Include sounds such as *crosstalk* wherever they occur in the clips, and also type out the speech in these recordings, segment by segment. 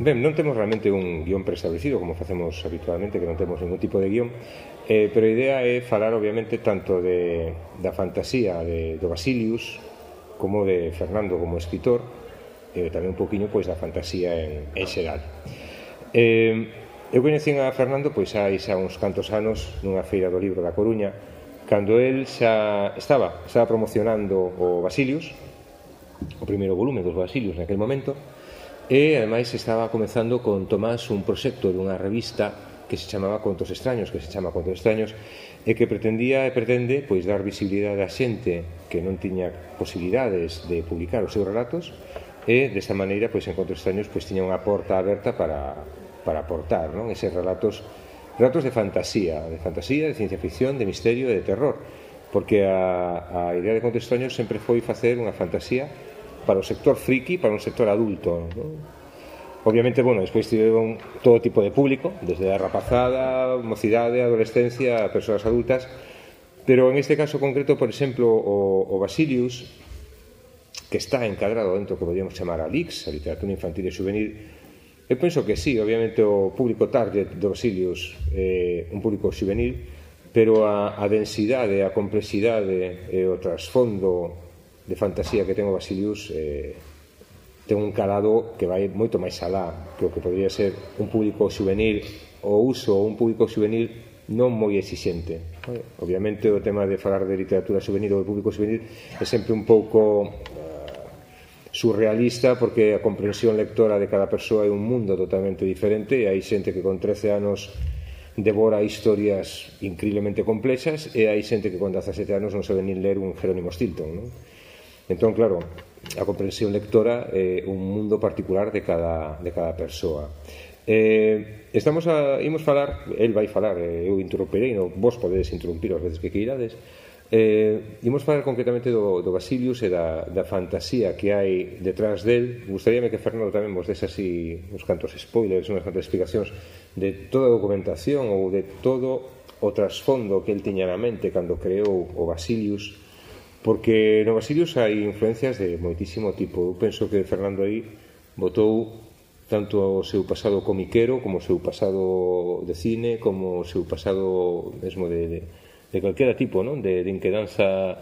Ben, non temos realmente un guión preestablecido como facemos habitualmente, que non temos ningún tipo de guión. Eh, pero a idea é falar obviamente tanto de, da fantasía de, do Basilius como de Fernando como escritor e eh, tamén un poquinho pois da fantasía en, en xeral. Eh, eu coñecín a Fernando pois hai xa uns cantos anos nunha feira do libro da Coruña cando el xa estaba, estaba promocionando o Basilius o primeiro volume dos Basilius naquel momento E ademais estaba comezando con Tomás un proxecto dunha revista que se chamaba Contos Extraños, que se chama Contos Extraños, e que pretendía e pretende pois dar visibilidade á xente que non tiña posibilidades de publicar os seus relatos e desta maneira pois en Contos Extraños pois tiña unha porta aberta para para aportar, non? Eses relatos relatos de fantasía, de fantasía, de ciencia ficción, de misterio e de terror, porque a, a idea de Contos Extraños sempre foi facer unha fantasía para o sector friki, para un sector adulto. ¿no? Obviamente, bueno, despois tiveron todo tipo de público, desde a rapazada, mocidade, adolescencia, a persoas adultas, pero en este caso concreto, por exemplo, o, o Basilius, que está encadrado dentro que podíamos chamar a LIX, a literatura infantil e juvenil, eu penso que sí, obviamente o público target do Basilius é eh, un público juvenil, pero a, a densidade, a complexidade e o trasfondo de fantasía que ten o Basilius eh, ten un calado que vai moito máis alá que o que podría ser un público juvenil o uso ou un público juvenil non moi exixente. Obviamente o tema de falar de literatura juvenil ou de público juvenil é sempre un pouco eh, surrealista porque a comprensión lectora de cada persoa é un mundo totalmente diferente e hai xente que con 13 anos devora historias increíblemente complexas e hai xente que con 17 anos non sabe nin ler un Jerónimo Stilton non? Entón, claro, a comprensión lectora é un mundo particular de cada, de cada persoa. Eh, estamos a, imos falar, el vai falar, eh, eu interromperei, no, vos podedes interrumpir as veces que queirades, eh, imos falar concretamente do, do Basilius e da, da fantasía que hai detrás del. Gustaríame que Fernando tamén vos des así uns cantos spoilers, unhas cantas explicacións de toda a documentación ou de todo o trasfondo que el tiña na mente cando creou o Basilius porque no Basilius hai influencias de moitísimo tipo eu penso que Fernando aí botou tanto o seu pasado comiquero como o seu pasado de cine como o seu pasado mesmo de, de, de calquera tipo non? de, de inquedanza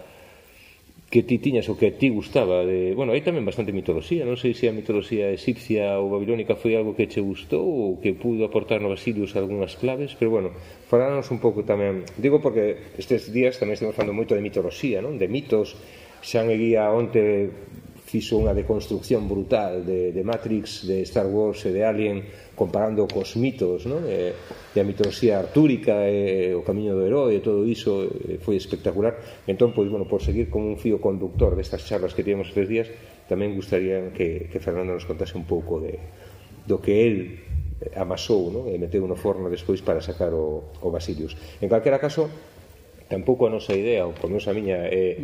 que ti tiñas o que a ti gustaba de, bueno, hai tamén bastante mitoloxía non sei se a mitoloxía egipcia ou babilónica foi algo que che gustou ou que pudo aportar no Basilius algunhas claves pero bueno, falános un pouco tamén. Digo porque estes días tamén estamos falando moito de mitoloxía, non? de mitos. Xan Eguía onte fixo unha deconstrucción brutal de, de Matrix, de Star Wars e de Alien comparando cos mitos non? E, eh, e a mitoloxía artúrica e, o camiño do herói e todo iso e, foi espectacular entón, pois, bueno, por seguir como un fío conductor destas charlas que tivemos tres días tamén gustaría que, que Fernando nos contase un pouco de, do que el amasou non? e meteu no forno despois para sacar o, o Basilius en calquera caso tampouco a nosa idea, ou por menos a miña é,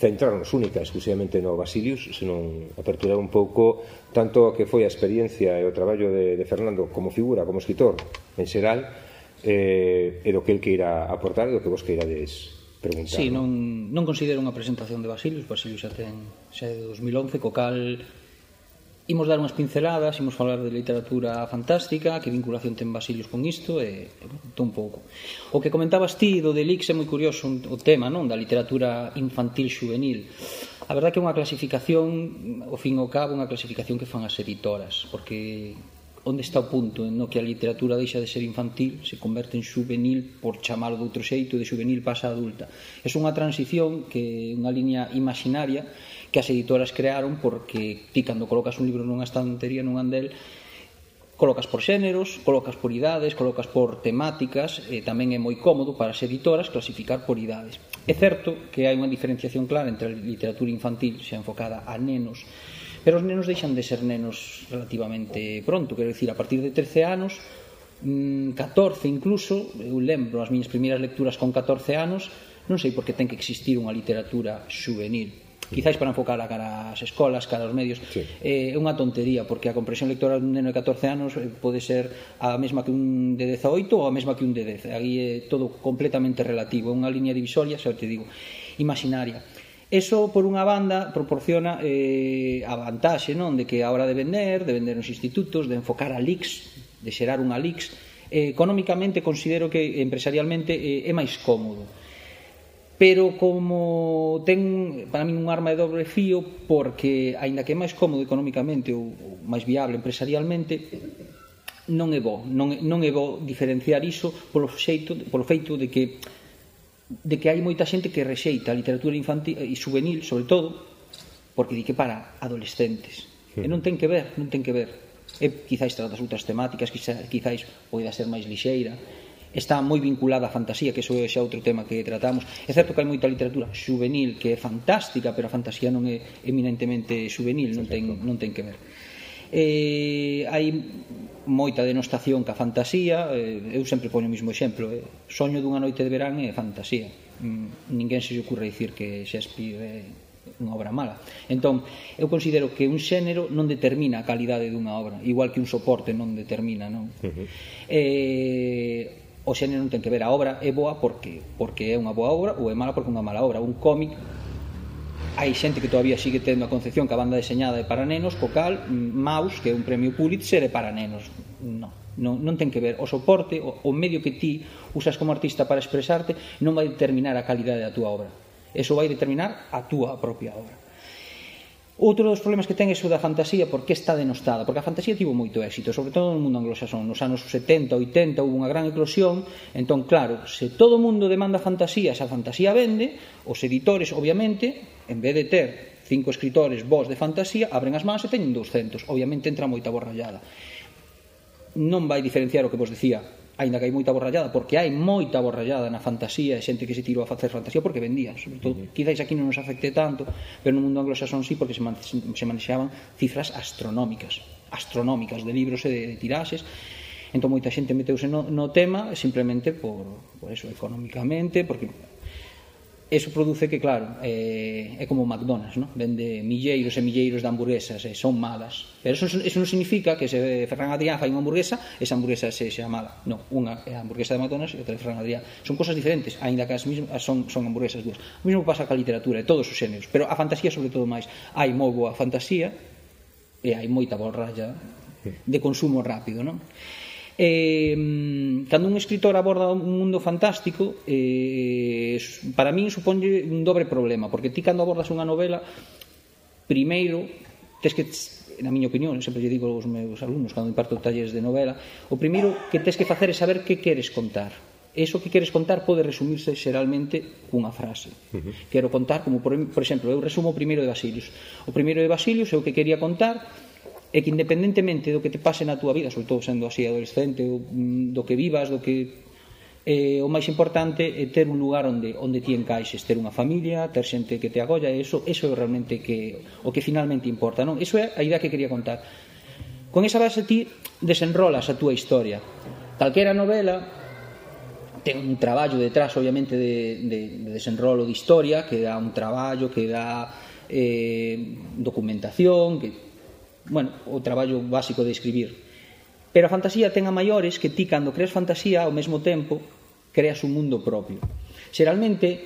centrarnos única exclusivamente no Basilius, senón aperturar un pouco tanto a que foi a experiencia e o traballo de, de Fernando como figura, como escritor en xeral, eh, e do que el que irá aportar e do que vos queirades preguntar. Sí, non, non considero unha presentación de Basilius, Basilius xa ten xa é de 2011, co cal imos dar unhas pinceladas, imos falar de literatura fantástica, que vinculación ten Basilios con isto, e un entón pouco. O que comentabas ti do Delix é moi curioso o tema, non? Da literatura infantil juvenil. A verdade que é unha clasificación, ao fin ao cabo, unha clasificación que fan as editoras, porque onde está o punto no que a literatura deixa de ser infantil, se converte en juvenil por chamar de outro xeito, de juvenil pasa a adulta. É unha transición que é unha liña imaginaria que as editoras crearon porque ti cando colocas un libro nunha estantería nun andel colocas por xéneros, colocas por idades, colocas por temáticas, e tamén é moi cómodo para as editoras clasificar por idades. É certo que hai unha diferenciación clara entre a literatura infantil xa enfocada a nenos, pero os nenos deixan de ser nenos relativamente pronto, quero dicir, a partir de 13 anos, mm, 14 incluso, eu lembro as miñas primeiras lecturas con 14 anos, non sei por que ten que existir unha literatura juvenil quizáis para enfocar a cara as escolas, cara aos medios sí. Eh, é eh, unha tontería porque a comprensión lectora dun neno de 14 anos eh, pode ser a mesma que un de 18 ou a mesma que un de 10 aí é todo completamente relativo é unha liña divisoria, xa te digo imaginaria Eso, por unha banda, proporciona eh, a vantaxe non? de que a hora de vender, de vender nos institutos, de enfocar a LIX, de xerar unha LIX, eh, económicamente considero que empresarialmente eh, é máis cómodo pero como ten para min un arma de dobre fío porque aínda que é máis cómodo economicamente ou, ou máis viable empresarialmente non é bo, non, non é bo diferenciar iso polo xeito polo feito de que de que hai moita xente que rexeita a literatura infantil e juvenil, sobre todo, porque di que para adolescentes. Sí. E non ten que ver, non ten que ver. E quizáis tratas outras temáticas, quizáis, quizáis poida ser máis lixeira, está moi vinculada á fantasía, que iso é xa outro tema que tratamos. É certo que hai moita literatura juvenil que é fantástica, pero a fantasía non é eminentemente juvenil, non ten, non ten que ver. Eh, hai moita denostación ca fantasía, eh, eu sempre poño o mesmo exemplo, eh, soño dunha noite de verán é fantasía. Mm, ninguén se ocurre dicir que Shakespeare é unha obra mala. Entón, eu considero que un xénero non determina a calidade dunha obra, igual que un soporte non determina, non? Uh -huh. eh, o xénero non ten que ver a obra é boa porque porque é unha boa obra ou é mala porque é unha mala obra. Un cómic hai xente que todavía sigue tendo a concepción que a banda deseñada é para nenos co cal mm, Maus, que é un premio Pulitzer é para nenos. Non non, non ten que ver. O soporte, o, o medio que ti usas como artista para expresarte non vai determinar a calidade da túa obra. Eso vai determinar a túa propia obra. Outro dos problemas que ten é o da fantasía, porque está denostada, porque a fantasía tivo moito éxito, sobre todo no mundo anglosaxón. Nos anos 70, 80 houve unha gran eclosión, entón, claro, se todo o mundo demanda fantasía, se a fantasía vende, os editores, obviamente, en vez de ter cinco escritores vos de fantasía, abren as mans e teñen 200. Obviamente entra moita borrallada. Non vai diferenciar o que vos decía aínda que hai moita borrallada, porque hai moita borrallada na fantasía e xente que se tirou a facer fantasía porque vendían, sobre todo, quizáis aquí non nos afecte tanto, pero no mundo anglosaxón sí, porque se, man, se manexaban cifras astronómicas, astronómicas de libros e de, de tiraxes, entón moita xente meteuse no, no tema simplemente por, por eso, económicamente, porque eso produce que, claro, eh, é como McDonald's, ¿no? vende milleiros e milleiros de hamburguesas, e son malas. Pero eso, eso non significa que se Ferran Adrià fai unha hamburguesa, esa hamburguesa se xa mala. Non, unha é a hamburguesa de McDonald's e outra de Ferran Adrià. Son cosas diferentes, aínda que as mismas son, son hamburguesas dúas. O mesmo pasa ca literatura e todos os xéneros, pero a fantasía sobre todo máis. Hai moi boa fantasía e hai moita borralla de consumo rápido, non? eh, cando un escritor aborda un mundo fantástico eh, para min suponlle un dobre problema porque ti cando abordas unha novela primeiro tes que na miña opinión, sempre lle digo aos meus alumnos cando imparto talleres de novela o primeiro que tes que facer é saber que queres contar eso que queres contar pode resumirse xeralmente cunha frase. Uh -huh. Quero contar, como por, por exemplo, eu resumo o primeiro de Basilius. O primeiro de Basilius é o que quería contar, e que independentemente do que te pase na túa vida, sobre todo sendo así adolescente, mm, do que vivas, do que eh, o máis importante é ter un lugar onde onde ti encaixes, ter unha familia, ter xente que te agolla, e eso, eso é realmente que, o que finalmente importa, non? Eso é a idea que quería contar. Con esa base ti desenrolas a túa historia. Calquera novela ten un traballo detrás, obviamente, de, de, de desenrolo de historia, que dá un traballo, que dá eh, documentación, que bueno, o traballo básico de escribir. Pero a fantasía ten a maiores que ti, cando creas fantasía, ao mesmo tempo, creas un mundo propio. Xeralmente,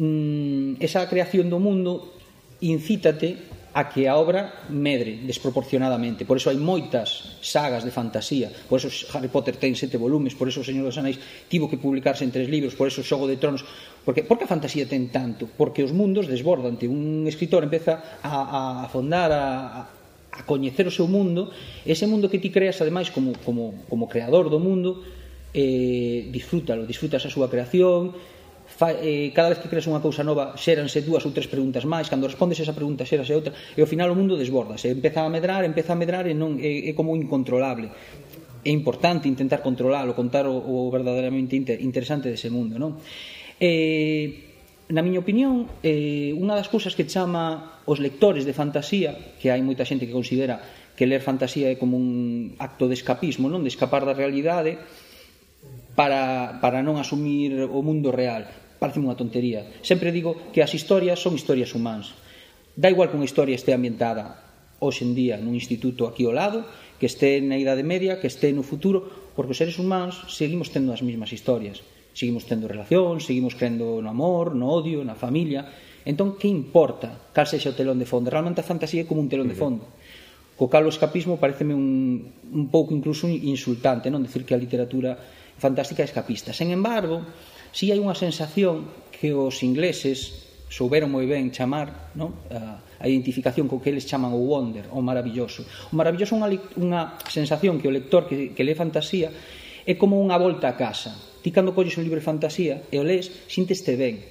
mmm, esa creación do mundo incítate a que a obra medre desproporcionadamente. Por eso hai moitas sagas de fantasía. Por eso Harry Potter ten sete volumes, por eso o Señor dos Anéis tivo que publicarse en tres libros, por eso o Xogo de Tronos. Porque, por que a fantasía ten tanto? Porque os mundos desbordan. Un escritor empeza a, a afondar, a, a coñecer o seu mundo, ese mundo que ti creas ademais como, como, como creador do mundo, eh, disfrútalo, disfrutas a súa creación, fa, eh, cada vez que creas unha cousa nova xéranse dúas ou tres preguntas máis cando respondes esa pregunta xérase outra e ao final o mundo desborda se empeza a medrar, empeza a medrar e non é, é como incontrolable é importante intentar controlar o contar o, o verdadeiramente inter, interesante dese mundo non? Eh, na miña opinión, eh, unha das cousas que chama os lectores de fantasía, que hai moita xente que considera que ler fantasía é como un acto de escapismo, non de escapar da realidade para, para non asumir o mundo real. Parece unha tontería. Sempre digo que as historias son historias humanas. Da igual que unha historia este ambientada hoxe en día nun instituto aquí ao lado, que este na Idade Media, que este no futuro, porque os seres humanos seguimos tendo as mesmas historias Seguimos tendo relación, seguimos crendo no amor, no odio, na familia. Entón, que importa cal sexa o telón de fondo? Realmente a fantasía é como un telón de fondo. Co cal o escapismo pareceme un, un pouco incluso insultante, non? Decir que a literatura fantástica é escapista. Sen embargo, si hai unha sensación que os ingleses souberon moi ben chamar non? A, a identificación co que eles chaman o wonder, o maravilloso. O maravilloso é unha, unha sensación que o lector que, que lee fantasía é como unha volta a casa. Ti cando colles un libro de fantasía e o lees, sinteste ben,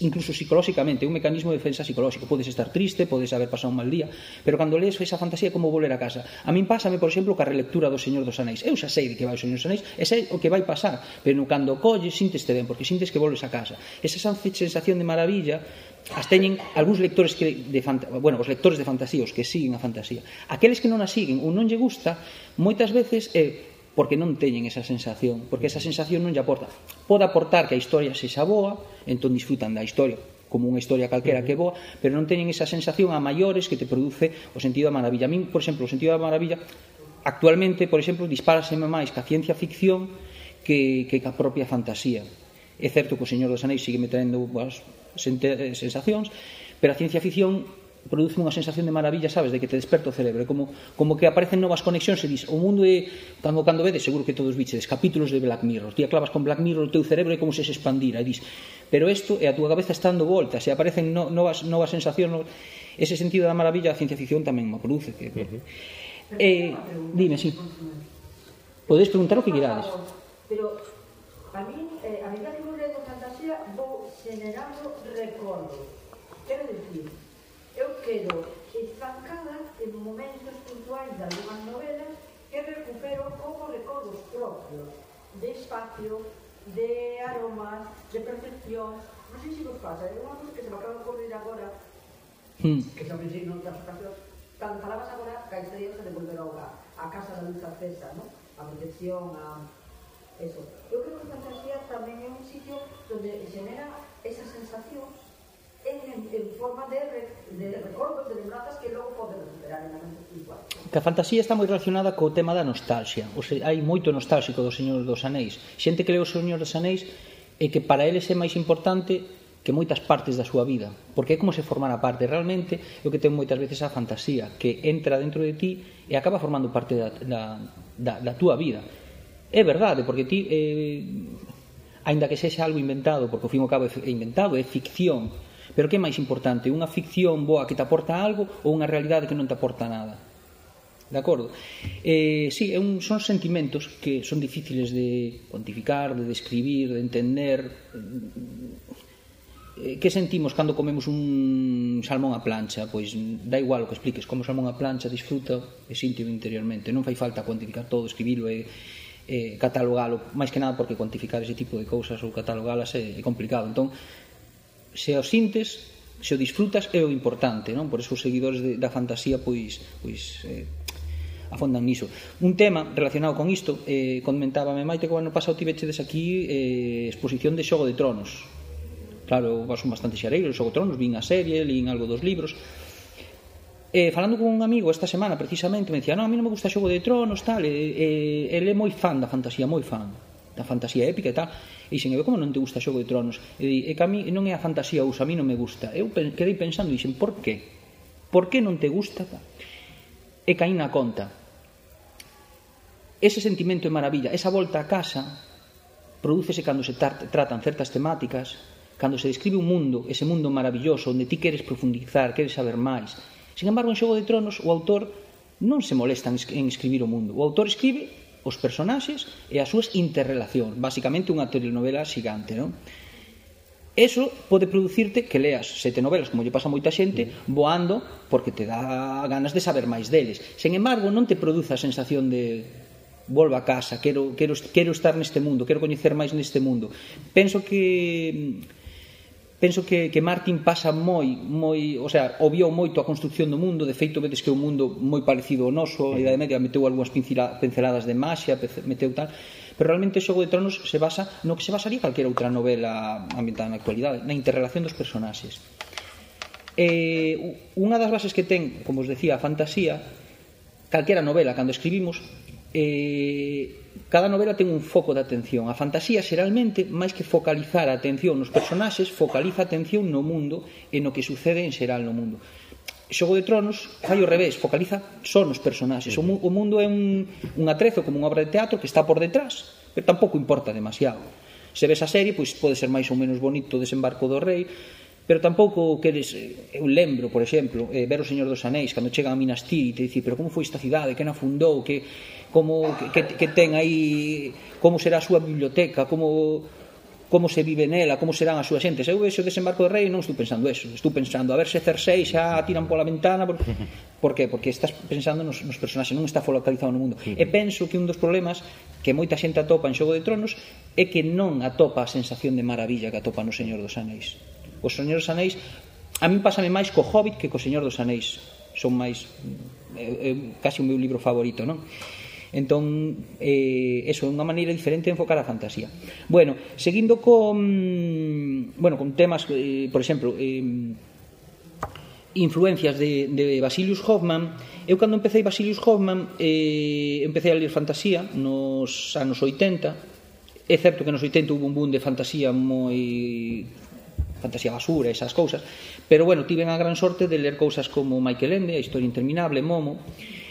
incluso psicolóxicamente, un mecanismo de defensa psicolóxico. Podes estar triste, podes haber pasado un mal día, pero cando lees esa fantasía como volver a casa. A min pásame, por exemplo, ca relectura do Señor dos Anéis. Eu xa sei de que vai o Señor dos Anéis, e sei o que vai pasar, pero cando colles sinteste ben, porque sintes que volves a casa. Esa sensación de maravilla as teñen algúns lectores que de fanta, bueno, os lectores de fantasía, os que siguen a fantasía. Aqueles que non a siguen ou non lle gusta, moitas veces é eh, porque non teñen esa sensación, porque esa sensación non lle aporta. Pode aportar que a historia se xa boa, entón disfrutan da historia, como unha historia calquera que é boa, pero non teñen esa sensación a maiores que te produce o sentido da maravilla. A min, por exemplo, o sentido da maravilla actualmente, por exemplo, dispáraseme máis que a ciencia ficción que, que a propia fantasía. É certo que o Señor dos Anéis sigue me traendo boas eh, sensacións, pero a ciencia ficción produce unha sensación de maravilla, sabes, de que te desperta o cerebro, como como que aparecen novas conexións e dis, o mundo é cando cando vedes, seguro que todos vichedes capítulos de Black Mirror. Ti clavas con Black Mirror o teu cerebro é como se se expandira, e dis, pero isto é a túa cabeza está dando voltas e aparecen no, novas novas sensacións, no, ese sentido da maravilla a ciencia ficción tamén me produce que, uh -huh. eh, dime. Sí. Podes preguntar o que quirades. Pero a mí, eh, a medida que un lego fantasía vou generando recordos Quero dicir, Eu quedo estancada en momentos puntuais de algunhas novelas que recupero como recodos propios de espacio, de aromas, de percepción. Non sei se vos pasa, é unha cosa que se me acaba de ocurrir agora, mm. que xa me dixen outras ocasións, cando falabas agora que a historia de volver ao hogar, a casa da luz acesa, ¿no? a protección, a... Eso. Eu creo que a fantasía tamén é un sitio onde genera esa sensación en, en forma de, de recordos, de lembranzas que logo poden recuperar en a mente espiritual. Que a fantasía está moi relacionada co tema da nostalgia. O sea, hai moito nostálxico do Señor dos Anéis. Xente que leu o Señor dos Anéis e que para eles é máis importante que moitas partes da súa vida, porque é como se formara parte realmente o que ten moitas veces a fantasía, que entra dentro de ti e acaba formando parte da, da, da, da túa vida. É verdade, porque ti, eh, aínda que sexa algo inventado, porque o fin o cabo é inventado, é ficción, Pero que é máis importante? Unha ficción boa que te aporta algo ou unha realidade que non te aporta nada? De acordo? Eh, sí, é un, son sentimentos que son difíciles de cuantificar, de describir, de entender. Eh, que sentimos cando comemos un salmón a plancha? Pois da igual o que expliques, como salmón a plancha disfruta e síntimo interiormente. Non fai falta cuantificar todo, escribilo e, eh, catalogalo, máis que nada porque cuantificar ese tipo de cousas ou catalogalas é, é complicado. Entón, se o sintes, se o disfrutas é o importante, non? Por eso os seguidores de, da fantasía pois pois eh, afondan niso. Un tema relacionado con isto, eh, comentábame Maite que o ano pasado tivechedes aquí eh, exposición de Xogo de Tronos. Claro, son bastante xareiro, Xogo de Tronos, vin a serie, lin algo dos libros, eh, falando con un amigo esta semana precisamente me dicía, "No, a mí non me gusta Xogo de Tronos tal, eh, e, eh, ele é moi fan da fantasía, moi fan da fantasía épica e tal, e dixen, como non te gusta Xogo de Tronos? E di, e que a mí non é a fantasía, ou a mí non me gusta. Eu quedei pensando, e dixen, por qué? Por que non te gusta? E caí na conta. Ese sentimento de maravilla, esa volta a casa, prodúcese cando se tratan certas temáticas, cando se describe un mundo, ese mundo maravilloso, onde ti queres profundizar, queres saber máis. Sin embargo, en Xogo de Tronos, o autor non se molesta en escribir o mundo. O autor escribe os personaxes e as súas interrelación, basicamente unha telenovela xigante, non? Eso pode producirte que leas sete novelas, como lle pasa a moita xente, voando porque te dá ganas de saber máis deles. Sen embargo, non te produce a sensación de volvo a casa, quero, quero, quero estar neste mundo, quero coñecer máis neste mundo. Penso que mm, penso que, que Martin pasa moi, moi, o sea, obviou moito a construcción do mundo, de feito vedes que é un mundo moi parecido ao noso, a Idade Media meteu algunhas pinceladas de Maxia, meteu tal, pero realmente o Xogo de Tronos se basa no que se basaría calquera outra novela ambientada na actualidade, na interrelación dos personaxes. Eh, unha das bases que ten, como os decía, a fantasía, calquera novela, cando escribimos, eh, cada novela ten un foco de atención. A fantasía, xeralmente, máis que focalizar a atención nos personaxes, focaliza a atención no mundo e no que sucede en xeral no mundo. Xogo de Tronos fai o revés, focaliza só nos personaxes. O, mu o mundo é un, un atrezo como unha obra de teatro que está por detrás, pero tampouco importa demasiado. Se ves a serie, pois pode ser máis ou menos bonito o desembarco do rei, pero tampouco queres eh, eu lembro, por exemplo, eh, ver o Señor dos Anéis cando chega a Minas Tirith e te dici, pero como foi esta cidade, que na fundou, que como que, que ten aí como será a súa biblioteca, como como se vive nela, como serán as súas xentes. Eu vexo o desembarco do rei non estou pensando eso, estou pensando a ver se Cersei xa tiran pola ventana, por, *laughs* por que? Porque estás pensando nos, nos personaxes, non está focalizado no mundo. E penso que un dos problemas que moita xente atopa en Xogo de Tronos é que non atopa a sensación de maravilla que atopa no Señor dos Anéis. O Señor dos Anéis a min pásame máis co Hobbit que co Señor dos Anéis. Son máis é, é casi o meu libro favorito, non? Entón, eh, eso é unha maneira diferente de enfocar a fantasía. Bueno, seguindo con, bueno, con temas, eh, por exemplo, eh, influencias de, de Basilius Hoffman, eu cando empecé Basilius Hoffman eh, empecé a ler fantasía nos anos 80, é certo que nos 80 hubo un boom de fantasía moi fantasía basura, esas cousas, pero bueno, tiven a gran sorte de ler cousas como Michael Ende, A historia interminable, Momo,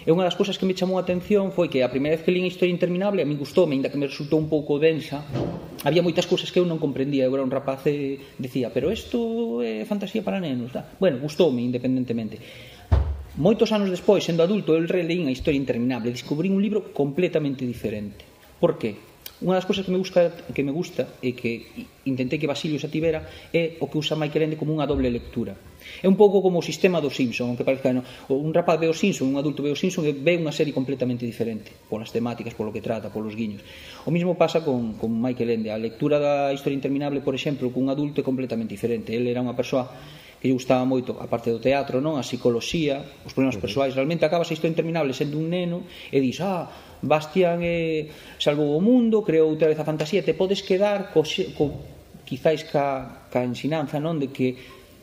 E unha das cousas que me chamou a atención foi que a primeira vez que lín Historia Interminable, a mí gustoume, ainda que me resultou un pouco densa, había moitas cousas que eu non comprendía. Eu era un rapaz e decía, pero isto é fantasía para nenos. Da? Bueno, gustoume, independentemente. Moitos anos despois, sendo adulto, eu releín a Historia Interminable, descubrí un libro completamente diferente. Por que? Unha das cousas que me gusta que me gusta e que intentei que Basilio xa tivera é o que usa Michael Ende como unha doble lectura. É un pouco como o sistema do Simpson, aunque parezca no, un rapaz ve o Simpson, un adulto ve o Simpson e ve unha serie completamente diferente, polas temáticas, polo que trata, polos guiños. O mismo pasa con, con Michael Ende. A lectura da historia interminable, por exemplo, cun adulto é completamente diferente. Ele era unha persoa que lle gustaba moito a parte do teatro, non? A psicología, os problemas persoais, realmente acabas isto interminable sendo un neno e dis, ah, Bastian eh, salvou o mundo, creou outra vez a fantasía, te podes quedar co, co quizáis ca, ca ensinanza, non? De que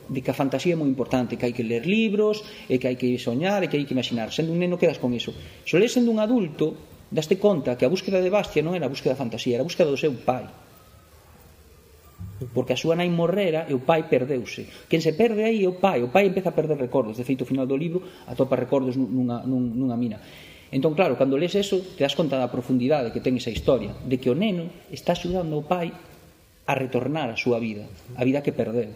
de que a fantasía é moi importante, que hai que ler libros, e que hai que soñar, e que hai que imaginar. Sendo un neno quedas con iso. Só lees sendo un adulto, daste conta que a búsqueda de Bastia non era a búsqueda da fantasía, era a búsqueda do seu pai porque a súa nai morrera e o pai perdeuse. Quen se perde aí é o pai, o pai empeza a perder recordos, de feito o final do libro atopa recordos nunha, nun, nunha mina. Entón, claro, cando lees eso, te das conta da profundidade que ten esa historia, de que o neno está axudando o pai a retornar a súa vida, a vida que perdeu.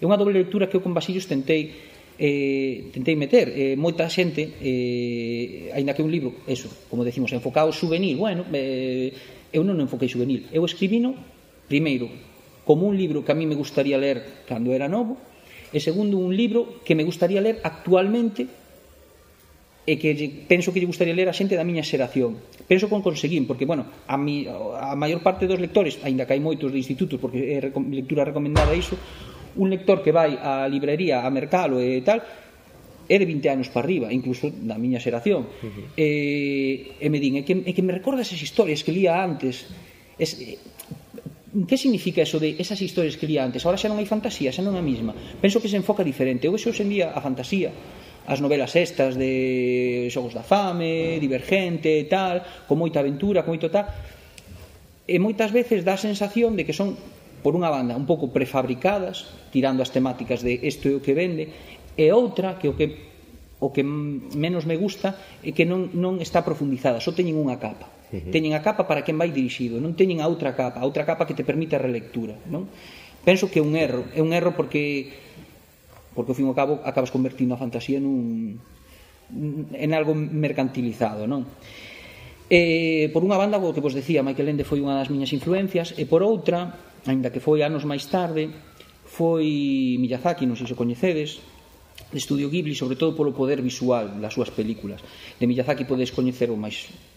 É unha doble lectura que eu con Basillos tentei eh, tentei meter eh, moita xente eh, aínda que un libro, eso, como decimos enfocado juvenil, bueno eh, eu non enfoquei juvenil eu escribino primeiro como un libro que a mí me gustaría ler cando era novo, e segundo un libro que me gustaría ler actualmente e que penso que lle gustaría ler a xente da miña xeración. Penso con conseguín, porque, bueno, a, mi, a maior parte dos lectores, aínda que hai moitos de institutos, porque é lectura recomendada iso, un lector que vai á librería, a mercalo e tal, é de 20 anos para arriba, incluso da miña xeración. Uh eh, -huh. e, e me din, é que, é que me recordas as historias que lía antes, es, que significa eso de esas historias que lía antes? Ahora xa non hai fantasía, xa non é a mesma. Penso que se enfoca diferente. Eu eso os día a fantasía as novelas estas de Xogos da Fame, Divergente e tal, con moita aventura, con moito tal, e moitas veces dá a sensación de que son por unha banda un pouco prefabricadas, tirando as temáticas de isto é o que vende, e outra que o que o que menos me gusta é que non, non está profundizada, só teñen unha capa. -huh. Teñen a capa para quen vai dirixido, non teñen a outra capa, a outra capa que te permite a relectura, non? Penso que é un erro, é un erro porque porque ao fin e ao cabo acabas convertindo a fantasía nun en algo mercantilizado, non? E, por unha banda, o que vos decía, Michael Ende foi unha das miñas influencias, e por outra, aínda que foi anos máis tarde, foi Miyazaki, non sei se o coñecedes, de Estudio Ghibli, sobre todo polo poder visual das súas películas. De Miyazaki podes coñecer o máis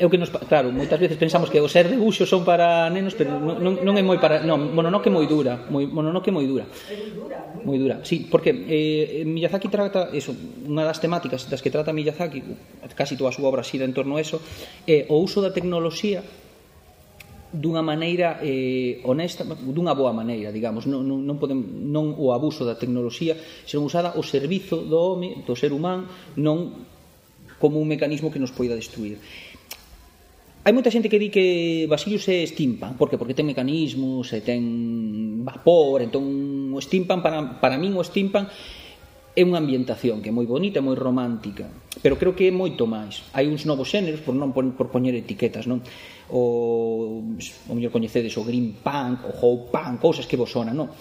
é o que nos claro, moitas veces pensamos que os ser de buxo son para nenos, pero non, non é moi para, non, Mononoke é moi dura, moi Mononoke é moi dura. Moi dura. Sí, porque eh Miyazaki trata eso, unha das temáticas das que trata Miyazaki, casi toda a súa obra xira en torno a eso, é o uso da tecnoloxía dunha maneira eh, honesta, dunha boa maneira, digamos, non, non, non, podem, non o abuso da tecnoloxía, senón usada o servizo do home, do ser humano, non como un mecanismo que nos poida destruir. Hai moita xente que di que Basilius é steampunk, porque porque ten mecanismos, e ten vapor, entón o steampunk para para min o steampunk é unha ambientación que é moi bonita, moi romántica, pero creo que é moito máis. Hai uns novos xéneros por non por, por poñer etiquetas, non? O o mellor coñecedes o green punk, o how punk, cousas que vos sonan, non?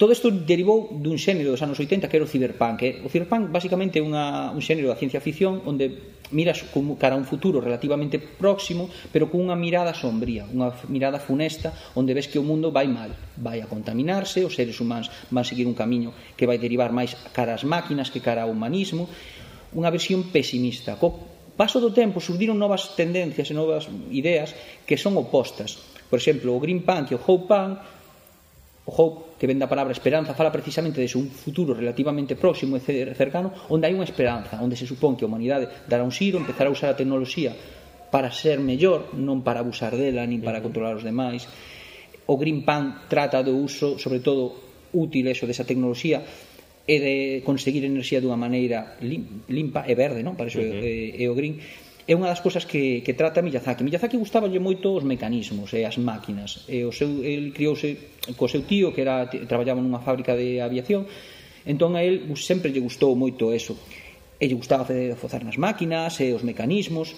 Todo isto derivou dun xénero dos anos 80 que era o cyberpunk. Eh? O cyberpunk basicamente é unha, un xénero da ciencia ficción onde miras como cara a un futuro relativamente próximo, pero con unha mirada sombría, unha mirada funesta, onde ves que o mundo vai mal, vai a contaminarse, os seres humanos van seguir un camiño que vai derivar máis cara ás máquinas que cara ao humanismo, unha versión pesimista. Co paso do tempo surdiron novas tendencias e novas ideas que son opostas. Por exemplo, o Green Punk e o Hope Punk O hope, que vende a palabra esperanza, fala precisamente de un futuro relativamente próximo e cercano, onde hai unha esperanza, onde se supón que a humanidade dará un xiro, empezará a usar a tecnoloxía para ser mellor, non para abusar dela, nin para controlar os demais. O Green Pan trata do uso, sobre todo, útil eso desa tecnoloxía e de conseguir enerxía dunha maneira limpa e verde, non? Para iso uh -huh. é, é o green é unha das cousas que, que trata Miyazaki. Miyazaki gustaballe moito os mecanismos e as máquinas. E o seu, el criouse co seu tío, que era, traballaba nunha fábrica de aviación, entón a el sempre lle gustou moito eso. E lle gustaba facer nas máquinas e os mecanismos,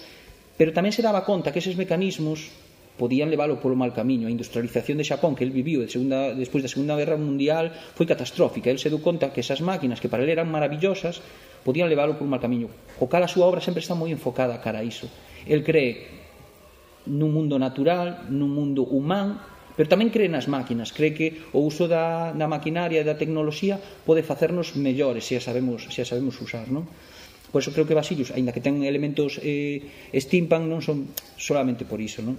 pero tamén se daba conta que eses mecanismos podían leválo polo mal camiño. A industrialización de Xapón que el viviu de segunda, despois da Segunda Guerra Mundial foi catastrófica. El se deu conta que esas máquinas que para ele eran maravillosas podían leválo polo mal camiño. O cal a súa obra sempre está moi enfocada cara a iso. El cree nun mundo natural, nun mundo humán, pero tamén cree nas máquinas, cree que o uso da, da maquinaria e da tecnoloxía pode facernos mellores se a sabemos, se a sabemos usar, non? Por eso creo que Basillos, aínda que ten elementos eh, steampunk, non son solamente por iso. Non?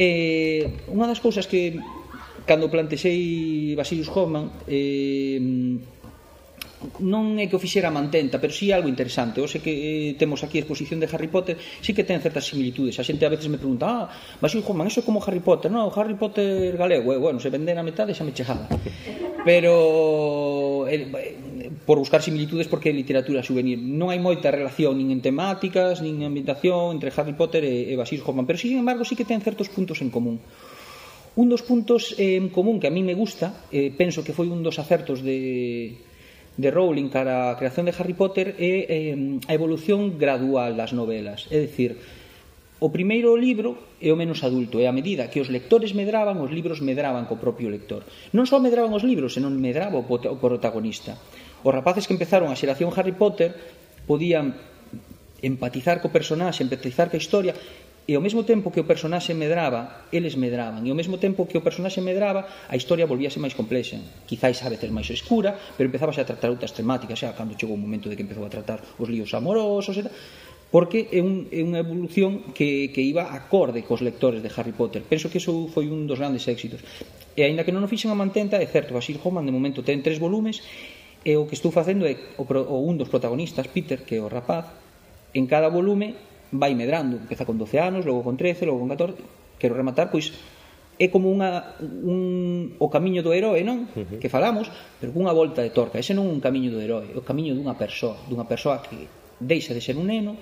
Eh, unha das cousas que cando plantexei Basilius Hoffman eh, non é que o fixera mantenta, pero si sí algo interesante. O sei que eh, temos aquí a exposición de Harry Potter, sí que ten certas similitudes. A xente a veces me pregunta, ah, Basilio Hoffman, eso é como Harry Potter, non, Harry Potter galego, eh, bueno, se vende na metade xa me chejada. Pero eh, por buscar similitudes porque é literatura juvenil. Non hai moita relación nin en temáticas, nin en ambientación entre Harry Potter e, e Basil Hoffman, pero sin embargo sí que ten certos puntos en común. Un dos puntos eh, en común que a mí me gusta, eh, penso que foi un dos acertos de, de Rowling cara a creación de Harry Potter, é eh, a evolución gradual das novelas. É dicir, o primeiro libro é o menos adulto, e a medida que os lectores medraban, os libros medraban co propio lector. Non só medraban os libros, senón medraba o protagonista. Os rapaces que empezaron a xeración Harry Potter podían empatizar co personaxe, empatizar ca historia e ao mesmo tempo que o personaxe medraba, eles medraban, e ao mesmo tempo que o personaxe medraba, a historia volvíase máis complexa. Quizáis a veces máis escura, pero empezabas a tratar outras temáticas, xa cando chegou o momento de que empezou a tratar os líos amorosos e tal, porque é, un, é unha evolución que, que iba acorde cos lectores de Harry Potter. Penso que iso foi un dos grandes éxitos. E aínda que non o fixen a mantenta, é certo, Basil Homan de momento ten tres volumes E o que estou facendo é o, o un dos protagonistas, Peter, que é o rapaz, en cada volume vai medrando, empeza con 12 anos, logo con 13, logo con 14, quero rematar, pois é como unha, un, o camiño do heroe, non? Uh -huh. Que falamos, pero cunha volta de torca. Ese non é un camiño do heroe, é o camiño dunha persoa, dunha persoa que deixa de ser un neno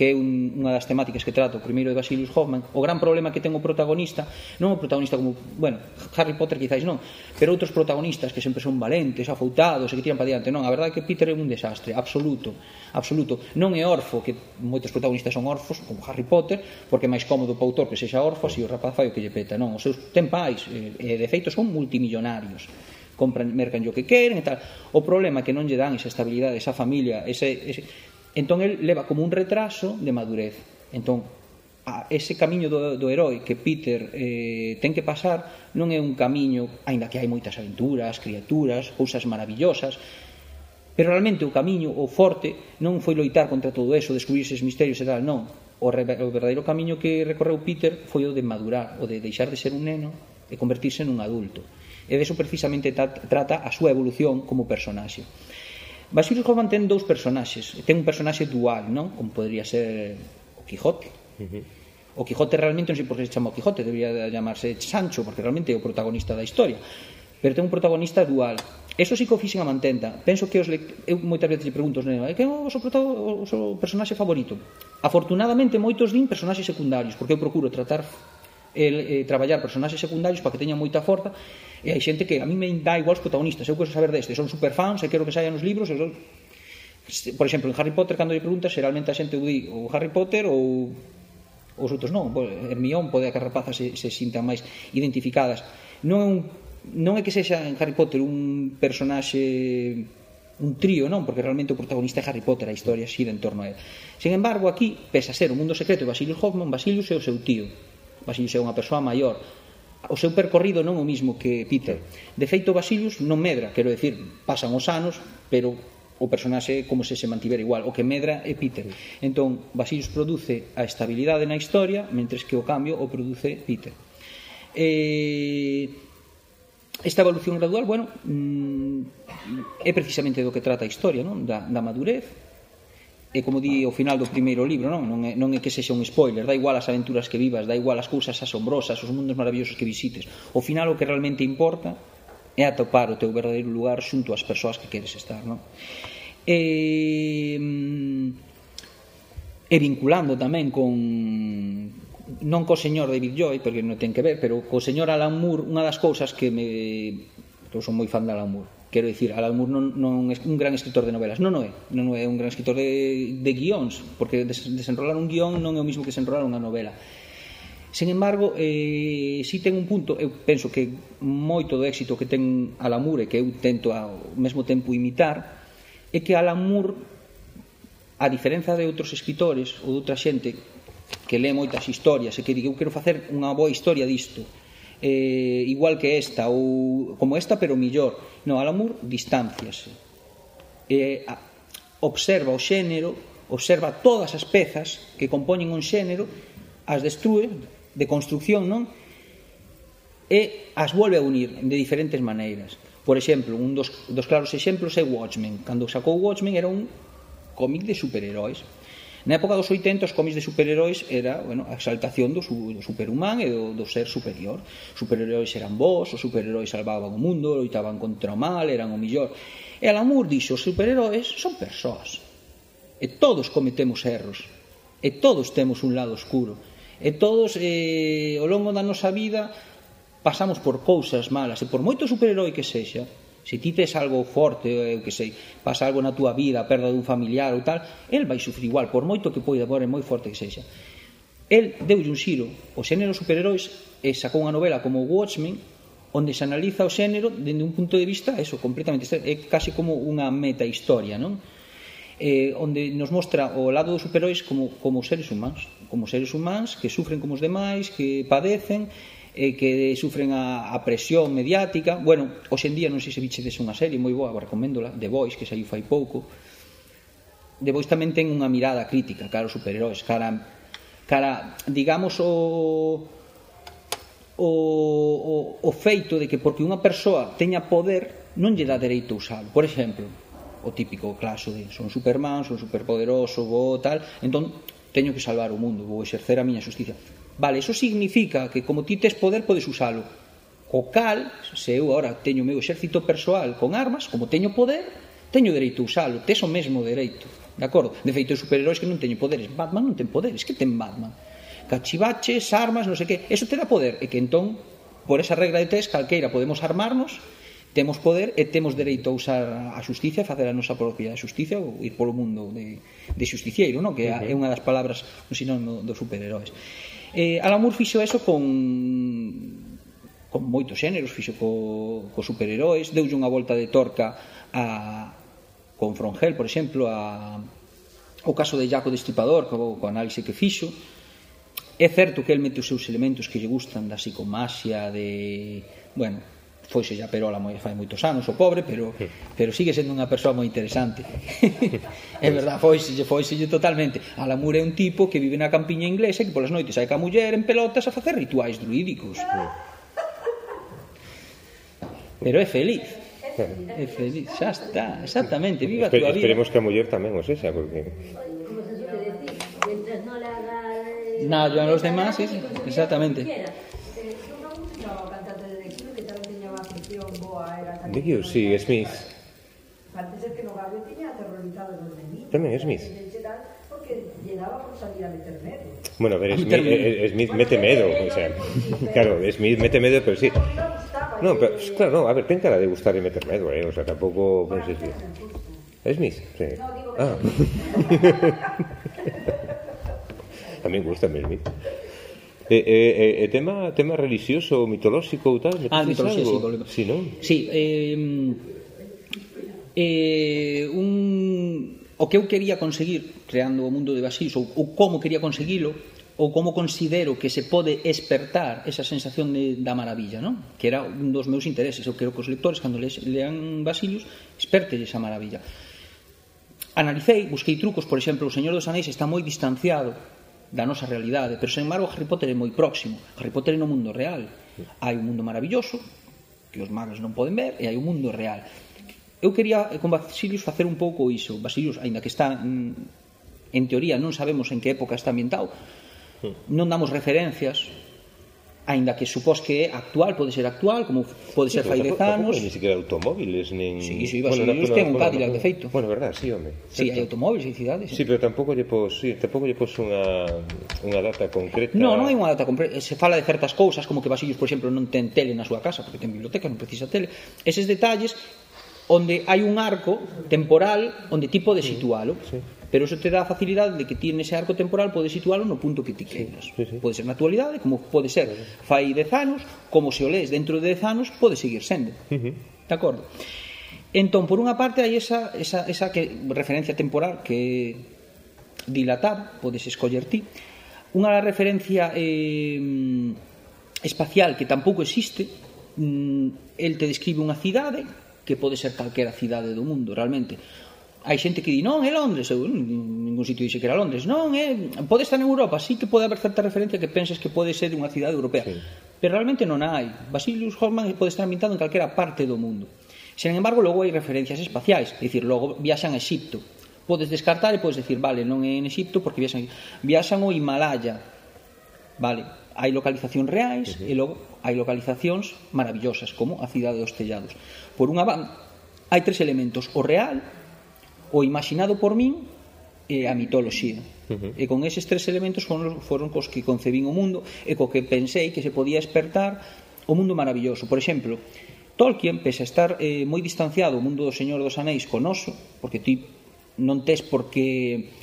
que é un, unha das temáticas que trato o primeiro de Basilius Hoffman, o gran problema que ten o protagonista, non o protagonista como, bueno, Harry Potter quizáis non, pero outros protagonistas que sempre son valentes, afoutados e que tiran para diante, non, a verdade é que Peter é un desastre, absoluto, absoluto. Non é orfo, que moitos protagonistas son orfos, como Harry Potter, porque é máis cómodo para o autor que sexa orfo, así o rapaz fai o que lle peta, non, os seus ten pais, eh, e de feito son multimillonarios compran, mercan o que queren e tal. O problema é que non lle dan esa estabilidade, esa familia, ese, ese Entón el leva como un retraso de madurez. Entón, a ese camiño do, do herói que Peter eh, ten que pasar non é un camiño, aínda que hai moitas aventuras, criaturas, cousas maravillosas, pero realmente o camiño, o forte, non foi loitar contra todo eso, descubrir eses misterios e tal, non. O, re, o verdadeiro camiño que recorreu Peter foi o de madurar, o de deixar de ser un neno e convertirse nun adulto. E de eso precisamente trata a súa evolución como personaxe. Basilio Hoffman ten dous personaxes ten un personaxe dual, non? como podría ser o Quijote uh -huh. O Quijote realmente non sei por que se chama o Quijote, debería chamarse Sancho, porque realmente é o protagonista da historia. Pero ten un protagonista dual. Eso sí que o fixen a mantenta. Penso que os le... eu moitas veces lle pregunto aos nenos, que é o seu, protago... o seu personaxe favorito? Afortunadamente, moitos din personaxes secundarios, porque eu procuro tratar el, eh, traballar personaxes secundarios para que teñan moita forza E hai xente que a mí me dá igual os protagonistas, eu quero saber deste, son superfans, e quero que saian os libros, e son... Por exemplo, en Harry Potter, cando lle preguntas, xeralmente a xente o di ou Harry Potter ou os outros non. Hermión pode que as rapazas se, se sintan máis identificadas. Non é un non é que sexa en Harry Potter un personaxe un trío, non, porque realmente o protagonista é Harry Potter, a historia xira en torno a él. Sin embargo, aquí, pese a ser o mundo secreto de Basilius Hoffman, Basilius é o seu tío. Basilius é unha persoa maior, o seu percorrido non o mismo que Peter. De feito, Basilius non medra, quero decir, pasan os anos, pero o personaxe como se se mantivera igual, o que medra é Peter. Entón, Basilius produce a estabilidade na historia, mentres que o cambio o produce Peter. Eh, Esta evolución gradual, bueno, mm, é precisamente do que trata a historia, non? Da, da madurez, e como di ao final do primeiro libro, non? Non é, non é que sexa un spoiler, dá igual as aventuras que vivas, dá igual as cousas asombrosas, os mundos maravillosos que visites. O final o que realmente importa é atopar o teu verdadeiro lugar xunto ás persoas que queres estar, non? E, mm, e vinculando tamén con non co señor David Joy, porque non ten que ver, pero co señor Alan Moore, unha das cousas que me eu son moi fan de Alan Moore Quero dicir, Alan Moore non, non é un gran escritor de novelas, non o é, non o é un gran escritor de, de guións, porque des, desenrolar un guión non é o mismo que desenrolar unha novela. Sen embargo, eh, si ten un punto, eu penso que moito do éxito que ten Alan Moore, que eu tento ao mesmo tempo imitar, é que Alan Moore, a diferenza de outros escritores ou de outra xente que lee moitas historias e que di eu quero facer unha boa historia disto, eh, igual que esta ou como esta pero millor no Alamur distanciase. Eh, observa o xénero observa todas as pezas que compoñen un xénero as destrue de construcción non? E as volve a unir de diferentes maneiras. Por exemplo, un dos, dos claros exemplos é Watchmen. Cando sacou Watchmen era un cómic de superheróis. Na época dos 80 os cómics de superheróis era bueno, a exaltación do, do superhumán e do, do ser superior. Os superheróis eran vos, os superheróis salvaban o mundo, loitaban contra o mal, eran o millor. E Alan Moore dixo, os superheróis son persoas. E todos cometemos erros. E todos temos un lado oscuro. E todos, eh, ao longo da nosa vida, pasamos por cousas malas. E por moito superherói que sexa, Se ti tes algo forte, eu que sei, pasa algo na túa vida, a perda dun familiar ou tal, el vai sufrir igual, por moito que poida, por moi forte que sexa. El deulle un xiro o xénero superheróis e sacou unha novela como Watchmen onde se analiza o xénero dende un punto de vista eso, completamente é case como unha meta historia non? Eh, onde nos mostra o lado dos superheróis como, como seres humanos como seres humanos que sufren como os demais que padecen eh, que sufren a, a presión mediática. Bueno, hoxendía non sei se vichedes unha serie moi boa, recoméndola, The Voice, que saiu fai pouco. The Voice tamén ten unha mirada crítica cara aos superheróis, cara, cara digamos, o, o, o, o feito de que porque unha persoa teña poder non lle dá dereito a usalo. Por exemplo, o típico claso de son Superman, son superpoderoso, vou tal, entón teño que salvar o mundo, vou exercer a miña justicia. Vale, eso significa que como ti tes poder podes usalo. Co cal, se eu agora teño o meu exército persoal con armas, como teño poder, teño dereito a usalo, tes o mesmo dereito. De acordo? De feito, os superheróis que non teñen poderes. Batman non ten poderes, que ten Batman? Cachivaches, armas, non sei que. Eso te dá poder. E que entón, por esa regra de tres, calqueira podemos armarnos temos poder e temos dereito a usar a justicia, facer a nosa propia justicia ou ir polo mundo de, de justicieiro, non? que é unha das palabras, un sinónimo dos superheróis. Eh, Alan Moore fixo eso con con moitos xéneros, fixo co, co superheróis, deulle unha volta de torca a, con Frongel, por exemplo, a, o caso de Jaco Destripador, co, co análise que fixo. É certo que el mete os seus elementos que lle gustan da psicomaxia, de, bueno, foise xa Perola moi fai moitos anos, o pobre, pero pero sigue sendo unha persoa moi interesante. *laughs* é pois. verdad, foise, foise totalmente. Alamur é un tipo que vive na campiña inglesa que polas noites sai ca muller en pelotas a facer rituais druídicos. Pero é feliz. É feliz, xa está, exactamente, viva Espe, a tua vida. Esperemos que a muller tamén o sexa, porque... Como se suele decir, mientras no la haga... Nada, yo a los demás, es, exactamente. De Q, sí, Smith. Antes el que no Gable tenía aterrorizado los de mí. También Smith. Porque llenaba por salir al internet. Bueno, a ver, Smith, eh, Smith mete miedo. O sea, claro, Smith mete miedo, pero sí. No, pero claro, no, a ver, ten cara de gustar y meter miedo, ¿eh? O sea, tampoco. Pues, es Smith, sí. No, digo que ah. *laughs* A mí me gusta Smith. eh, e, e tema, tema religioso, mitolóxico ou tal? Ah, mitolóxico, algo? sí, sí, non? Sí, eh, eh, un, o que eu quería conseguir creando o mundo de Basís ou, ou como quería conseguilo ou como considero que se pode despertar esa sensación de, da maravilla, non? Que era un dos meus intereses. Eu quero que os lectores, cando les, lean Basilius, esperte esa maravilla. Analicei, busquei trucos, por exemplo, o Señor dos Anéis está moi distanciado da nosa realidade, pero sen embargo Harry Potter é moi próximo. Harry Potter é no mundo real. Hai un mundo maravilloso que os magos non poden ver e hai un mundo real. Eu quería eh, con Basilius facer un pouco iso. Basilius, aínda que está mm, en teoría non sabemos en que época está ambientado, hmm. non damos referencias aínda que supós que é actual, pode ser actual, como pode ser sí, fai 10 anos. Ni siquiera automóviles, nin... Sí, sí, iba bueno, a usted un Cadillac, de feito. Bueno, verdad, sí, home. Sí, hai automóviles en cidades. Sí, pero tampouco lle pos, sí, tampouco lle pos unha, unha data concreta. No, non hai unha data concreta. Se fala de certas cousas, como que Basillos, por exemplo, non ten tele na súa casa, porque ten biblioteca, non precisa tele. Eses detalles onde hai un arco temporal onde ti podes situalo. Sí pero eso te dá a facilidade de que ti nese arco temporal podes situalo no punto que ti queiras sí, sí, sí. pode ser na actualidade, como pode ser fai 10 anos, como se o lees dentro de 10 anos pode seguir sendo uh -huh. de acordo? Entón, por unha parte, hai esa, esa, esa que, referencia temporal que dilatar, podes escoller ti. Unha referencia eh, espacial que tampouco existe, mm, el te describe unha cidade que pode ser calquera cidade do mundo, realmente hai xente que di non, é Londres, eu ningún sitio dixe que era Londres, non, é, pode estar en Europa, sí que pode haber certa referencia que penses que pode ser unha cidade europea, sí. pero realmente non hai. Basilius Hoffman pode estar ambientado en calquera parte do mundo. Sen embargo, logo hai referencias espaciais, é dicir, logo viaxan a Egipto. Podes descartar e podes decir, vale, non é en Egipto porque viaxan, viaxan ao Himalaya. Vale, hai localizacións reais uh -huh. e logo hai localizacións maravillosas como a cidade dos tellados. Por unha hai tres elementos, o real, o imaginado por min e a mitoloxía. Uh -huh. E con eses tres elementos foron, foron cos que concebín o mundo e co que pensei que se podía despertar o mundo maravilloso. Por exemplo, Tolkien, pese a estar eh, moi distanciado o mundo do Señor dos Anéis con oso, porque ti non tes por que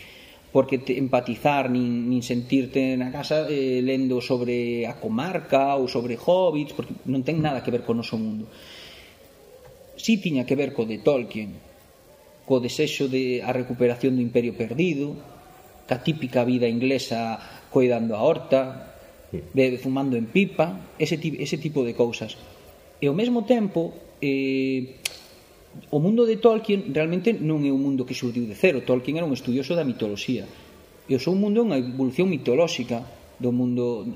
porque te empatizar nin, nin sentirte na casa eh, lendo sobre a comarca ou sobre hobbits, porque non ten nada que ver con o noso mundo. Si tiña que ver co de Tolkien, co desexo de a recuperación do imperio perdido, ca típica vida inglesa coidando a horta, bebe fumando en pipa, ese, ese tipo de cousas. E ao mesmo tempo, eh, o mundo de Tolkien realmente non é un mundo que surdiu de cero. Tolkien era un estudioso da mitoloxía. E o seu mundo é unha evolución mitolóxica do mundo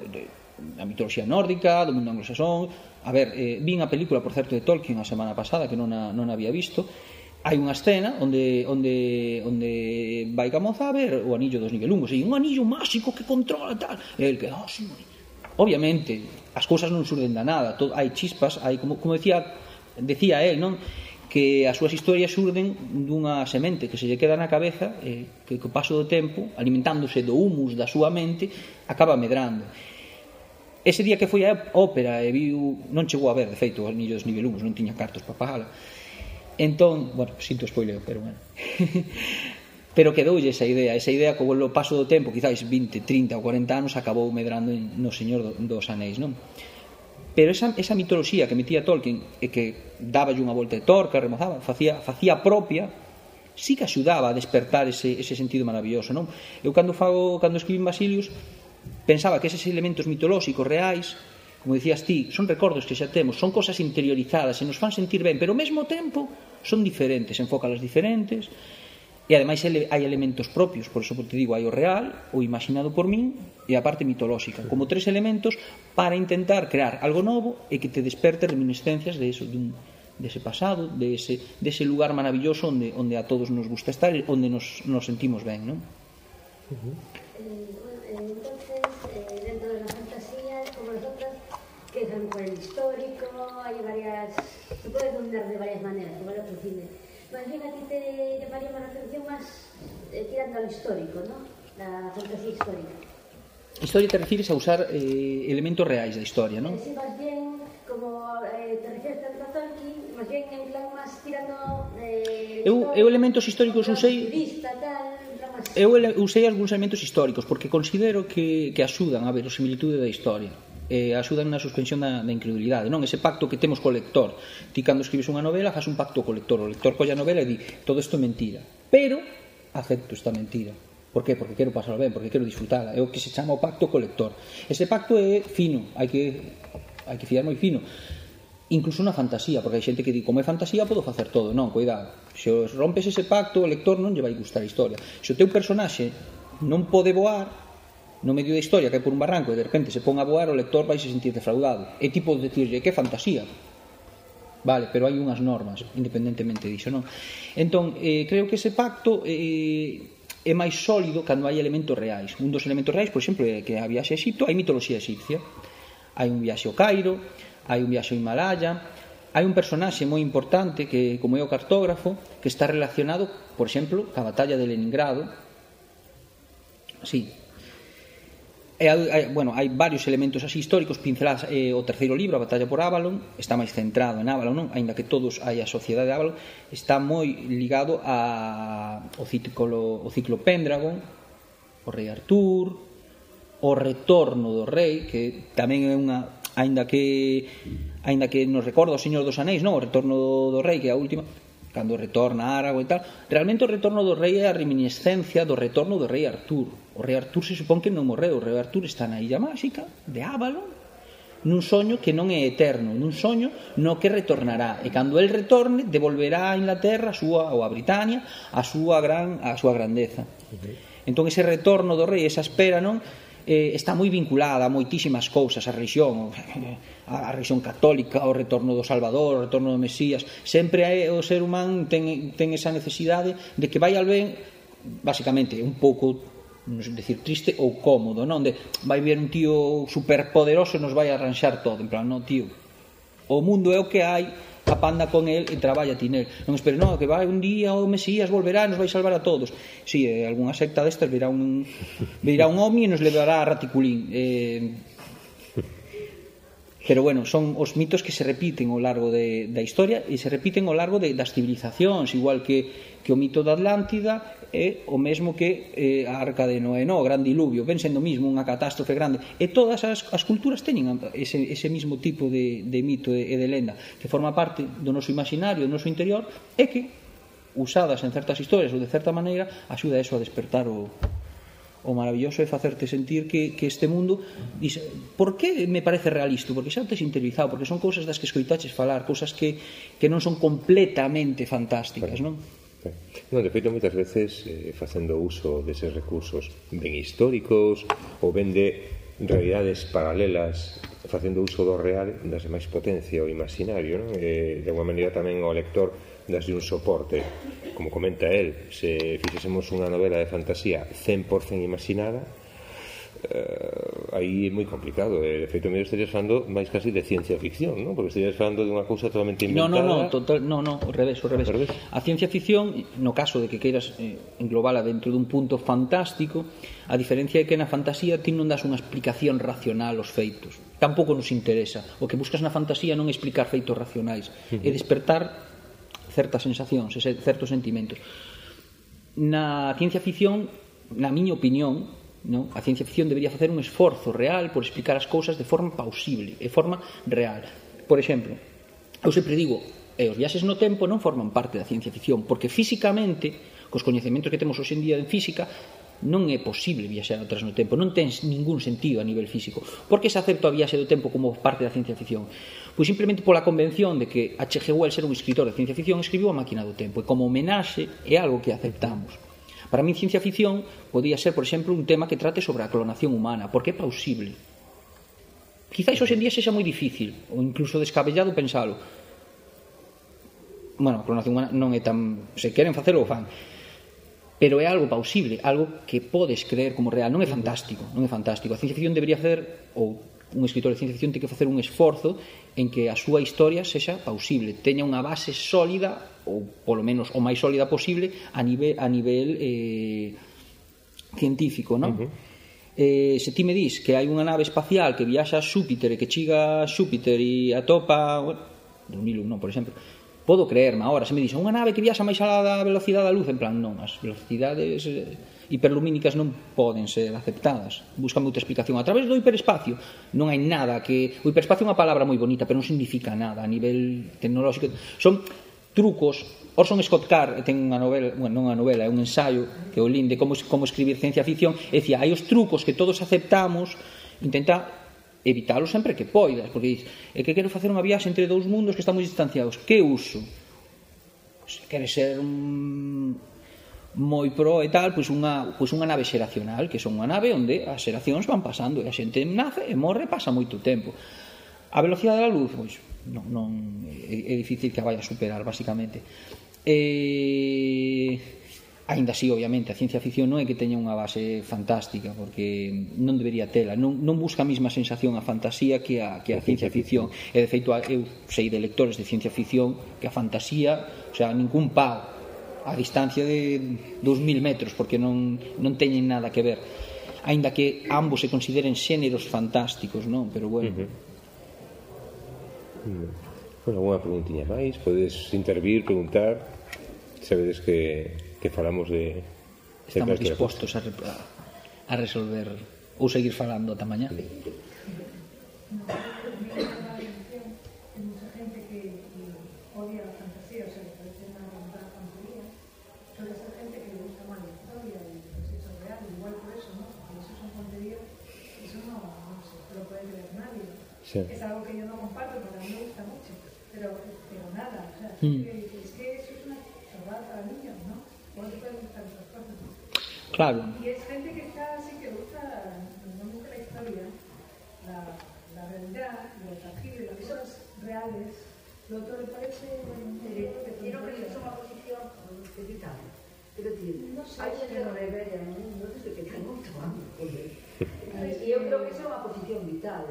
da mitoloxía nórdica, do mundo anglosaxón. A ver, eh, vin a película, por certo, de Tolkien a semana pasada, que non a, non a había visto, hai unha escena onde onde onde vai ca moza a ver o anillo dos nivelungos e un anillo máxico que controla tal e el que, oh, sí, obviamente as cousas non surden da nada todo, hai chispas, hai como, como decía decía el, non? que as súas historias surden dunha semente que se lle queda na cabeza e que co paso do tempo, alimentándose do humus da súa mente, acaba medrando. Ese día que foi a ópera e viu, non chegou a ver, de feito, o Anillo dos Nivelumus, non tiña cartos para pagala, Entón, bueno, sinto spoiler, pero bueno. *laughs* pero quedoulle esa idea, esa idea que o paso do tempo, quizáis 20, 30 ou 40 anos, acabou medrando no Señor dos Anéis, non? Pero esa, esa mitoloxía que metía Tolkien e que daba unha volta de torca, remozaba, facía, facía propia, sí que axudaba a despertar ese, ese sentido maravilloso, non? Eu cando fago, cando escribín Basilius, pensaba que eses elementos mitolóxicos reais como dicías ti, son recordos que xa temos, son cosas interiorizadas e nos fan sentir ben, pero ao mesmo tempo son diferentes, enfócalas diferentes, e ademais hai elementos propios, por eso te digo, hai o real, o imaginado por min, e a parte mitolóxica, como tres elementos para intentar crear algo novo e que te desperte reminiscencias de eso, dun, de ese pasado, de ese, de ese lugar maravilloso onde, onde a todos nos gusta estar, onde nos, nos sentimos ben, non? Uh -huh. histórico, hay varias, se puede dominar de varias maneras, igual otro cine. Más bien a ti te llamaría más la atención más eh, tirando ao histórico, ¿no? La fantasía histórica. Historia te refires a usar eh, elementos reais da historia, non? Eh, sí, máis bien, como eh, te refieres tanto a Tolkien, máis bien en plan máis tirando... Eh, eu, eu elementos históricos usei... Turista, tal, eu usei algúns elementos históricos porque considero que, que axudan a ver o similitude da historia eh, axudan na suspensión da, da incredulidade, non? Ese pacto que temos co lector. Ti cando escribes unha novela, faz un pacto co lector, o lector colla a novela e di, todo isto é mentira, pero acepto esta mentira. Por que? Porque quero pasar ben, porque quero disfrutala. É o que se chama o pacto co lector. Ese pacto é fino, hai que hai que fiar moi fino incluso na fantasía, porque hai xente que di como é fantasía podo facer todo, non, cuidado se rompes ese pacto, o lector non lle vai gustar a historia se o teu personaxe non pode voar no medio da historia que por un barranco e de repente se pon a voar o lector vai se sentir defraudado é tipo de decirle que fantasía Vale, pero hai unhas normas, independentemente diso, non? Entón, eh, creo que ese pacto eh, é máis sólido cando hai elementos reais. Un dos elementos reais, por exemplo, é que a viaxe a Egipto hai mitoloxía egipcia Hai un viaxe ao Cairo, hai un viaxe ao Himalaya, hai un personaxe moi importante que como é o cartógrafo que está relacionado, por exemplo, ca batalla de Leningrado. Sí, E hai, bueno, hai varios elementos así históricos, pinceladas eh, o terceiro libro, a batalla por Avalon, está máis centrado en Avalon, non? aínda que todos hai a sociedade de Avalon, está moi ligado a o ciclo, o ciclo Pendragon, o rei Artur, o retorno do rei, que tamén é unha aínda que aínda que nos recorda o Señor dos Anéis, non? O retorno do, do rei, que é a última, cando retorna a Aragón e tal realmente o retorno do rei é a reminiscencia do retorno do rei Artur o rei Artur se supón que non morreu o rei Artur está na illa máxica de Avalon nun soño que non é eterno, nun soño no que retornará. E cando el retorne, devolverá a Inglaterra a súa, ou a Britania a súa gran a súa grandeza. Okay. Entón ese retorno do rei, esa espera, non? eh, está moi vinculada a moitísimas cousas, a religión, *laughs* a, a religión católica, o retorno do Salvador, o retorno do Mesías, sempre é, o ser humano ten, ten esa necesidade de que vai al ben, basicamente, un pouco non sei decir triste ou cómodo, non? De vai vir un tío superpoderoso e nos vai arranxar todo, en plan, non, tío. O mundo é o que hai, apanda con el e traballa ti nel. Non espero, non, que vai un día o Mesías volverá e nos vai salvar a todos. Si, sí, eh, algunha secta destas virá un virá un ovni e nos levará a Raticulín. Eh, Pero bueno, son os mitos que se repiten ao largo de, da historia e se repiten ao largo de, das civilizacións, igual que, que o mito da Atlántida é o mesmo que eh, a Arca de Noé, no, o Gran Diluvio, ven sendo mismo unha catástrofe grande. E todas as, as culturas teñen ese, ese mismo tipo de, de mito e de lenda que forma parte do noso imaginario, do noso interior, e que usadas en certas historias ou de certa maneira axuda eso a despertar o, o maravilloso é facerte sentir que, que este mundo dice, por que me parece realista? porque xa te tes interiorizado, porque son cousas das que escoitaches falar, cousas que, que non son completamente fantásticas, non? Non, de feito, moitas veces eh, facendo uso deses recursos ben históricos ou ben de realidades paralelas facendo uso do real das máis potencia o imaginario non? Eh, de unha maneira tamén o lector das un soporte como comenta el, se fixésemos unha novela de fantasía 100% imaginada, eh, aí é moi complicado Eh. de feito me estarías falando máis casi de ciencia ficción non? porque estarías falando de unha cousa totalmente inventada non, non, no, total, no, no, o revés, o revés. Revés a ciencia ficción, no caso de que queiras eh, englobala dentro dun punto fantástico a diferencia é que na fantasía ti non das unha explicación racional aos feitos tampouco nos interesa o que buscas na fantasía non é explicar feitos racionais uh -huh. é despertar certas sensacións, ese, certos sentimentos. Na ciencia ficción, na miña opinión, non? A ciencia ficción debería facer un esforzo real por explicar as cousas de forma pausible, de forma real. Por exemplo, eu sempre digo, e os viaxes no tempo non forman parte da ciencia ficción, porque físicamente, cos coñecementos que temos hoxe en día en física, non é posible viaxar atrás no tempo, non ten ningún sentido a nivel físico. Por que se acepta a viaxe do tempo como parte da ciencia ficción? Pois simplemente pola convención de que H.G. Wells era un escritor de ciencia ficción, escribiu a máquina do tempo, e como homenaxe é algo que aceptamos. Para min, ciencia ficción podía ser, por exemplo, un tema que trate sobre a clonación humana, porque é plausible. Quizáis hoxe en día sexa moi difícil, ou incluso descabellado pensalo, bueno, a clonación humana non é tan se queren facelo ou fan pero é algo pausible, algo que podes creer como real, non é fantástico, non é fantástico. A ciencia ficción debería facer ou un escritor de ciencia ficción ten que facer un esforzo en que a súa historia sexa pausible, teña unha base sólida ou polo menos o máis sólida posible a nivel a nivel eh científico, non? Uh -huh. Eh, se ti me dis que hai unha nave espacial que viaxa a Xúpiter e que chega a Xúpiter e atopa, bueno, 2001, por exemplo, Podo creerme agora, se me dixen unha nave que viaxa máis alá da velocidade da luz, en plan, non, as velocidades eh, hiperlumínicas non poden ser aceptadas. Búscame outra explicación. A través do hiperespacio non hai nada que... O hiperespacio é unha palabra moi bonita, pero non significa nada a nivel tecnolóxico. Son trucos Orson Scott Card ten unha novela, bueno, non unha novela, é un ensaio que o linde como, como escribir ciencia ficción, e dicía, hai os trucos que todos aceptamos, intenta evitalo sempre que poidas, porque dices, é que quero facer unha viaxe entre dous mundos que están moi distanciados, que uso? Se queres ser un moi pro e tal, pois unha, pois unha nave xeracional, que son unha nave onde as xeracións van pasando e a xente nace e morre pasa moito tempo. A velocidade da luz, pois, non, non é, é difícil que a vaya a superar, basicamente. Eh, Ainda así, obviamente, a ciencia ficción non é que teña unha base fantástica, porque non debería tela, non, non busca a mesma sensación a fantasía que a, que a ciencia ficción. E, de feito, eu sei de lectores de ciencia ficción que a fantasía, o sea, ningún pau a distancia de 2000 metros, porque non, non teñen nada que ver. Ainda que ambos se consideren xéneros fantásticos, non? Pero bueno. Uh -huh. Bueno, unha preguntinha máis, podes intervir, preguntar, sabedes que que falamos de estamos dispostos a, a resolver ou seguir falando ata mañá sí. Sí. Es algo que yo no comparto porque a mí me gusta mucho, pero, pero nada, o sea, mm. es que eso es una chorrada para niños, ¿no? Claro. Y es gente que está así que gusta no nunca la historia, la, la realidad, lo tangible, las cosas reales. Lo otro le parece directo que Quiero que es una *laughs* posición vital. Es decir, no sé, alguien que no revela en un mundo desde que ten moito ano. E eu creo que esa é unha posición vital.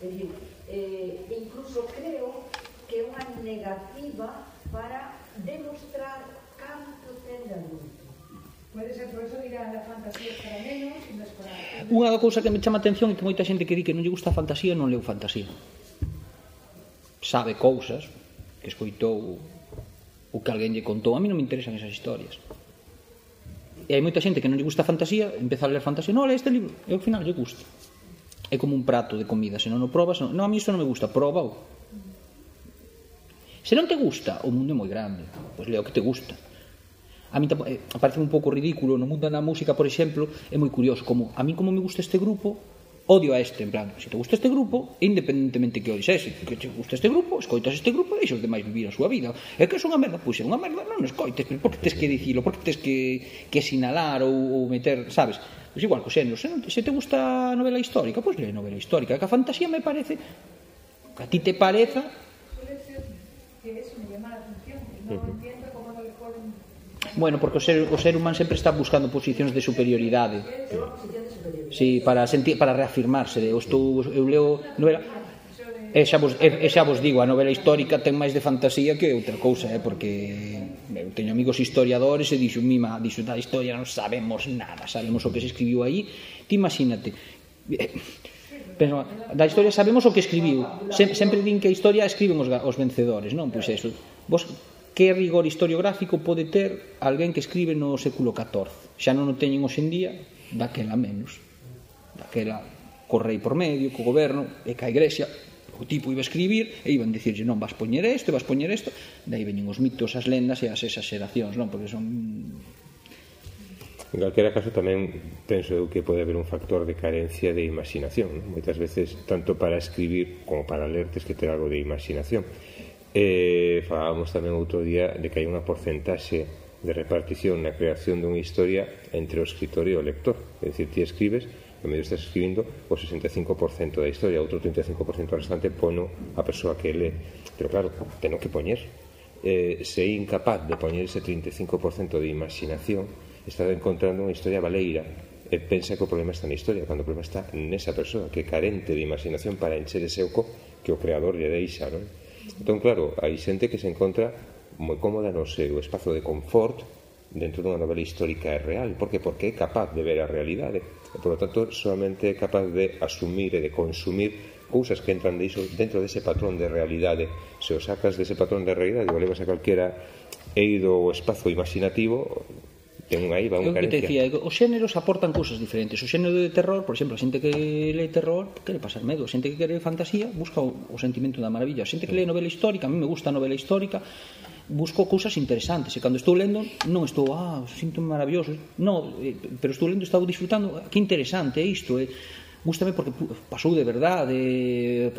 É dicir, eh, incluso creo que é unha negativa Unha da cousa que me chama a atención é que moita xente que di que non lle gusta a fantasía non leu fantasía. Sabe cousas que escoitou o que alguén lle contou. A mí non me interesan esas historias. E hai moita xente que non lle gusta a fantasía, empeza a ler fantasía, non, este libro, e ao final lle gusta. É como un prato de comida, se non o probas, non, non a mí isto non me gusta, proba -o. Se non te gusta, o mundo é moi grande, pois leo que te gusta a mí eh, parece un pouco ridículo no mundo da música, por exemplo, é moi curioso como a mí como me gusta este grupo, odio a este, en plan, se te gusta este grupo, independentemente que odies ese, que te gusta este grupo, escoitas este grupo e os demais vivir a súa vida. É que é unha merda, pois é unha merda, non escoites, pero por que tes que dicilo, por que tes que, que sinalar ou, ou meter, sabes? Pois igual, cos xenos, se, se te gusta a novela histórica, pois lee novela histórica, que a fantasía me parece, que a ti te pareza... Que eso me llama a atención, non uh -huh. Bueno, porque o ser, o ser humano sempre está buscando posicións de superioridade. Sí, para sentir para reafirmarse, eu estou eu leo novela E xa, vos, e xa vos digo, a novela histórica ten máis de fantasía que outra cousa, eh? porque eu teño amigos historiadores e dixo, mima, dixo da historia non sabemos nada, sabemos o que se escribiu aí, ti imagínate, eh, pero da historia sabemos o que escribiu, Sem, sempre din que a historia escriben os, os vencedores, non? Pois eso, vos que rigor historiográfico pode ter alguén que escribe no século XIV. Xa non o teñen hoxendía, daquela menos. Daquela co rei por medio, co goberno, e ca igrexa, o tipo iba a escribir e iban dicirlle non vas poñer isto, vas poñer isto, dai veñen os mitos, as lendas e as exageracións, non, porque son En calquera caso tamén penso eu que pode haber un factor de carencia de imaginación, non? moitas veces tanto para escribir como para ler tes que ter algo de imaginación E falábamos tamén outro día de que hai unha porcentaxe de repartición na creación dunha historia entre o escritor e o lector. É dicir, ti escribes, no medio estás escribindo o 65% da historia, outro 35% restante pono a persoa que lee. Pero claro, teno que poñer. Eh, se é incapaz de poñer ese 35% de imaginación, está encontrando unha historia baleira e pensa que o problema está na historia, cando o problema está nesa persoa que carente de imaginación para encher ese oco que o creador lle deixa, non? Entón, claro, hai xente que se encontra moi cómoda no seu espazo de confort dentro dunha novela histórica e real. Por que? Porque é capaz de ver a realidade. E, por lo tanto, solamente é capaz de asumir e de consumir cousas que entran de iso dentro dese patrón de realidade. Se o sacas dese patrón de realidade e o levas a calquera eido ou espazo imaginativo, ten unha va unha carencia. Que te decía, os xéneros aportan cousas diferentes. O xénero de terror, por exemplo, a xente que lee terror quere pasar medo, a xente que quere fantasía busca o, o sentimento da maravilla, a xente que lee novela histórica, a mí me gusta a novela histórica, busco cousas interesantes. E cando estou lendo non estou, ah, sinto maravilloso no, eh, pero estou lendo, estou disfrutando ah, que interesante é isto eh? gústame porque pasou de verdade eh,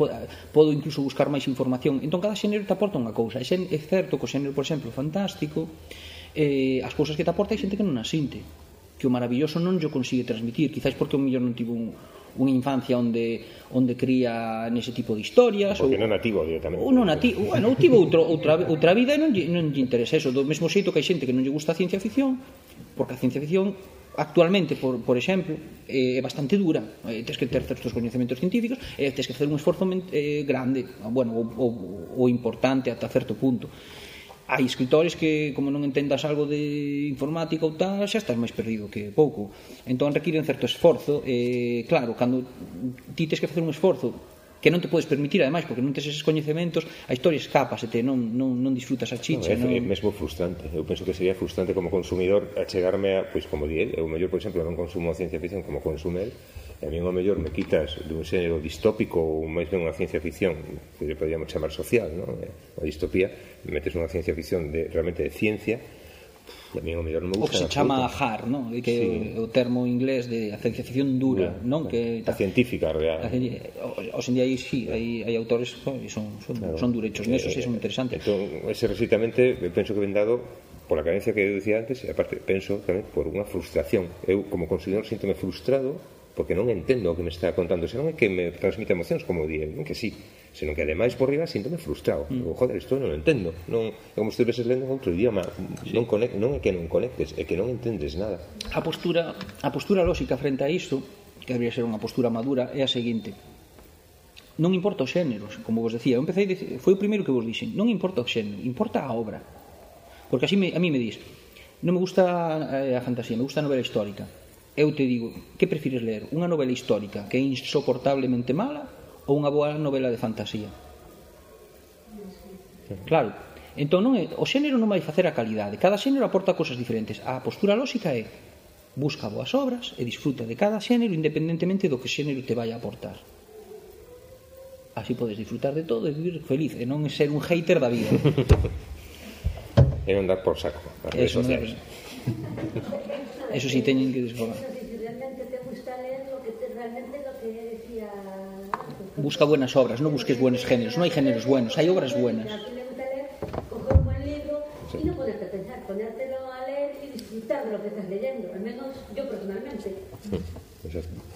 podo incluso buscar máis información. Entón cada xénero te aporta unha cousa. É certo que o xénero, por exemplo, fantástico eh, as cousas que te aporta hai xente que non as sinte que o maravilloso non yo consigue transmitir quizás porque o mellor non tivo un, unha infancia onde onde cría nese tipo de historias porque ou, non nativo directamente ou non nativo, bueno, ou tivo outro, outra, outra vida e non, non lle interesa eso do mesmo xeito que hai xente que non lle gusta a ciencia ficción porque a ciencia ficción actualmente, por, por exemplo, eh, é eh, bastante dura. Eh, tens que ter certos coñecementos científicos e eh, tens que facer un esforzo eh, grande, bueno, o, ou, ou importante ata certo punto hai escritores que como non entendas algo de informática ou tal, xa estás máis perdido que pouco. Entón requiren certo esforzo e claro, cando ti tes que facer un esforzo que non te podes permitir ademais porque non tes eses coñecementos, a historia escapasete, non non non disfrutas a chicha, non. É, non... é mesmo frustrante. Eu penso que sería frustrante como consumidor achegarme a, pois como di el, eu mellor, por exemplo, non consumo ciencia ficción como consume el, E a mí, o mellor, me quitas dun xénero distópico ou máis ben unha ciencia ficción que lle podríamos chamar social, non? Eh, a distopía, me metes unha ciencia ficción de, realmente de ciencia, a mí o mellor non me gusta. O que se chama hard, non? Que sí. o termo inglés de a ciencia ficción dura, yeah, non? Que a científica real. A, hoxe en día aí sí, hai, hai autores que son, son, claro. son durechos nesos eh, sí, son interesantes. Entón, ese recitamente eh, penso que ven dado pola carencia que eu dicía antes, e aparte penso tamén por unha frustración. Eu, como consumidor, síntome frustrado porque non entendo o que me está contando, senón é que me transmite emocións como di, non que sí, senón que ademais por riba síntome frustrado. Mm. Digo, joder, isto non entendo, non é como se estuveses lendo outro idioma, sí. non conect, non é que non conectes, é que non entendes nada. A postura, a postura lógica frente a isto, que debería ser unha postura madura, é a seguinte. Non importa os xéneros, como vos decía, eu empecé dice, foi o primeiro que vos dixen, non importa o xénero, importa a obra. Porque así me, a mí me dis, non me gusta eh, a fantasía, me gusta a novela histórica eu te digo, que prefires ler? Unha novela histórica que é insoportablemente mala ou unha boa novela de fantasía? Claro. Entón, non é, o xénero non vai facer a calidade. Cada xénero aporta cousas diferentes. A postura lóxica é busca boas obras e disfruta de cada xénero independentemente do que xénero te vai a aportar. Así podes disfrutar de todo e vivir feliz e non ser un hater da vida. *laughs* e non dar por saco. Eso, redes sociais. Eso sí, teñen que desfogar. Realmente te gusta leer lo que te, realmente lo que decía busca buenas obras, no busques buenos géneros, no hay géneros buenos, hay obras buenas. A ti le gusta leer, coger un buen libro y no ponerte a pensar, ponértelo a leer y disfrutar de lo que estás leyendo, al menos yo personalmente. Exacto.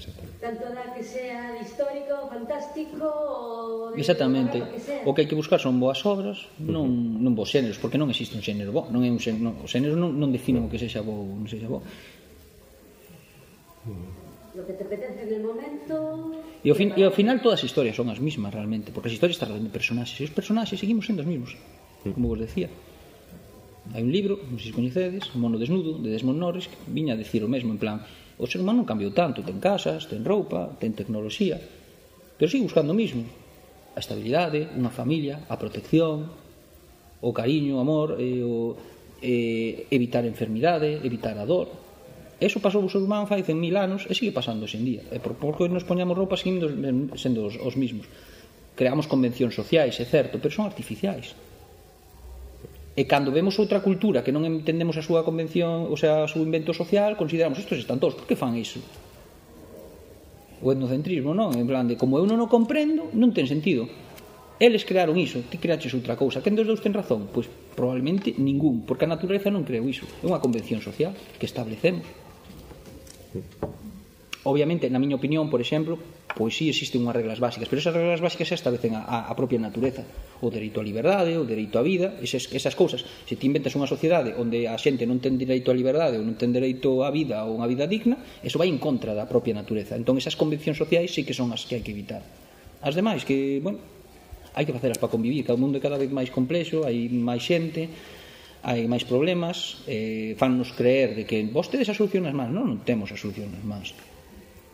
Exactamente. Tanto da que sea histórico, fantástico... O de Exactamente. Que sea. O que hai que buscar son boas obras, non, non bons xéneros, porque non existe un xénero bo. Non é un xénero, non, os xéneros non, non definen o que sexa bo ou non sexa bo. Lo que te apetece en el momento... E ao, fin, e ao final todas as historias son as mismas realmente, porque as historias están de personaxes, e os personaxes seguimos sendo os mesmos, como vos decía. Hai un libro, non sei se coñecedes, Mono Desnudo, de Desmond Norris, que viña a decir o mesmo, en plan, O ser humano non cambiou tanto, ten casas, ten roupa, ten tecnoloxía, pero sigue buscando o mismo. A estabilidade, unha familia, a protección, o cariño, o amor, e o, e, evitar enfermidade, evitar a dor. Eso pasou o ser humano fai 100.000 anos e sigue pasando sen día. E por pouco nos poñamos roupa seguindo sendo os, os mismos. Creamos convencións sociais, é certo, pero son artificiais. E cando vemos outra cultura que non entendemos a súa convención, o sea, o seu invento social, consideramos estos están todos, por que fan iso? O etnocentrismo, non? En plan de, como eu non o comprendo, non ten sentido. Eles crearon iso, ti creaches outra cousa. Quen dos dous ten razón? Pois probablemente ningún, porque a natureza non creou iso. É unha convención social que establecemos. Sí obviamente, na miña opinión, por exemplo, pois sí existen unhas reglas básicas, pero esas reglas básicas establecen a, a propia natureza, o dereito á liberdade, o dereito á vida, esas, esas cousas. Se ti inventas unha sociedade onde a xente non ten dereito á liberdade ou non ten dereito á vida ou unha vida digna, eso vai en contra da propia natureza. Entón, esas convencións sociais sí que son as que hai que evitar. As demais, que, bueno, hai que facelas para convivir, que o mundo é cada vez máis complexo, hai máis xente, hai máis problemas, eh, fannos creer de que vostedes a solución nas mans, non, non temos a solución nas mans.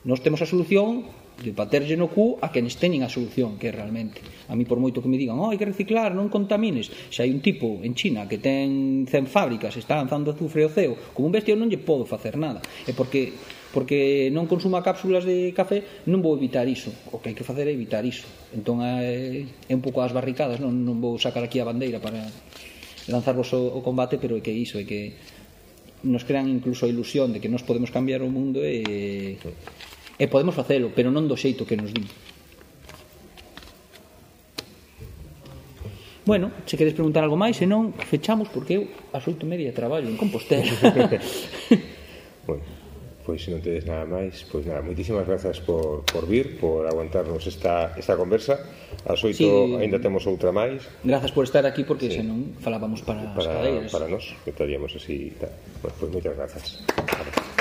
Nós temos a solución de baterlle no cu a quenes teñen a solución que realmente. A mí por moito que me digan, "Oh, hai que reciclar, non contamines". Se hai un tipo en China que ten 100 fábricas, está lanzando azufre ao ceo, como un bestia non lle podo facer nada. É porque porque non consuma cápsulas de café, non vou evitar iso. O que hai que facer é evitar iso. Entón é, é un pouco as barricadas, non, non vou sacar aquí a bandeira para lanzarvos o, o combate, pero é que iso, é que nos crean incluso a ilusión de que nos podemos cambiar o mundo e E podemos facelo, pero non do xeito que nos din. Bueno, se queres preguntar algo máis, senón fechamos porque eu ás oito media traballo en Compostela. *laughs* bueno, pois se non tedes nada máis, pois nada, moitísimas grazas por, por vir, por aguantarnos esta, esta conversa. Ás oito sí, ainda temos outra máis. Grazas por estar aquí porque sí. senón falábamos para, para as cadeiras. Para nós, que estaríamos así. Bueno, pois moitas grazas. Vale.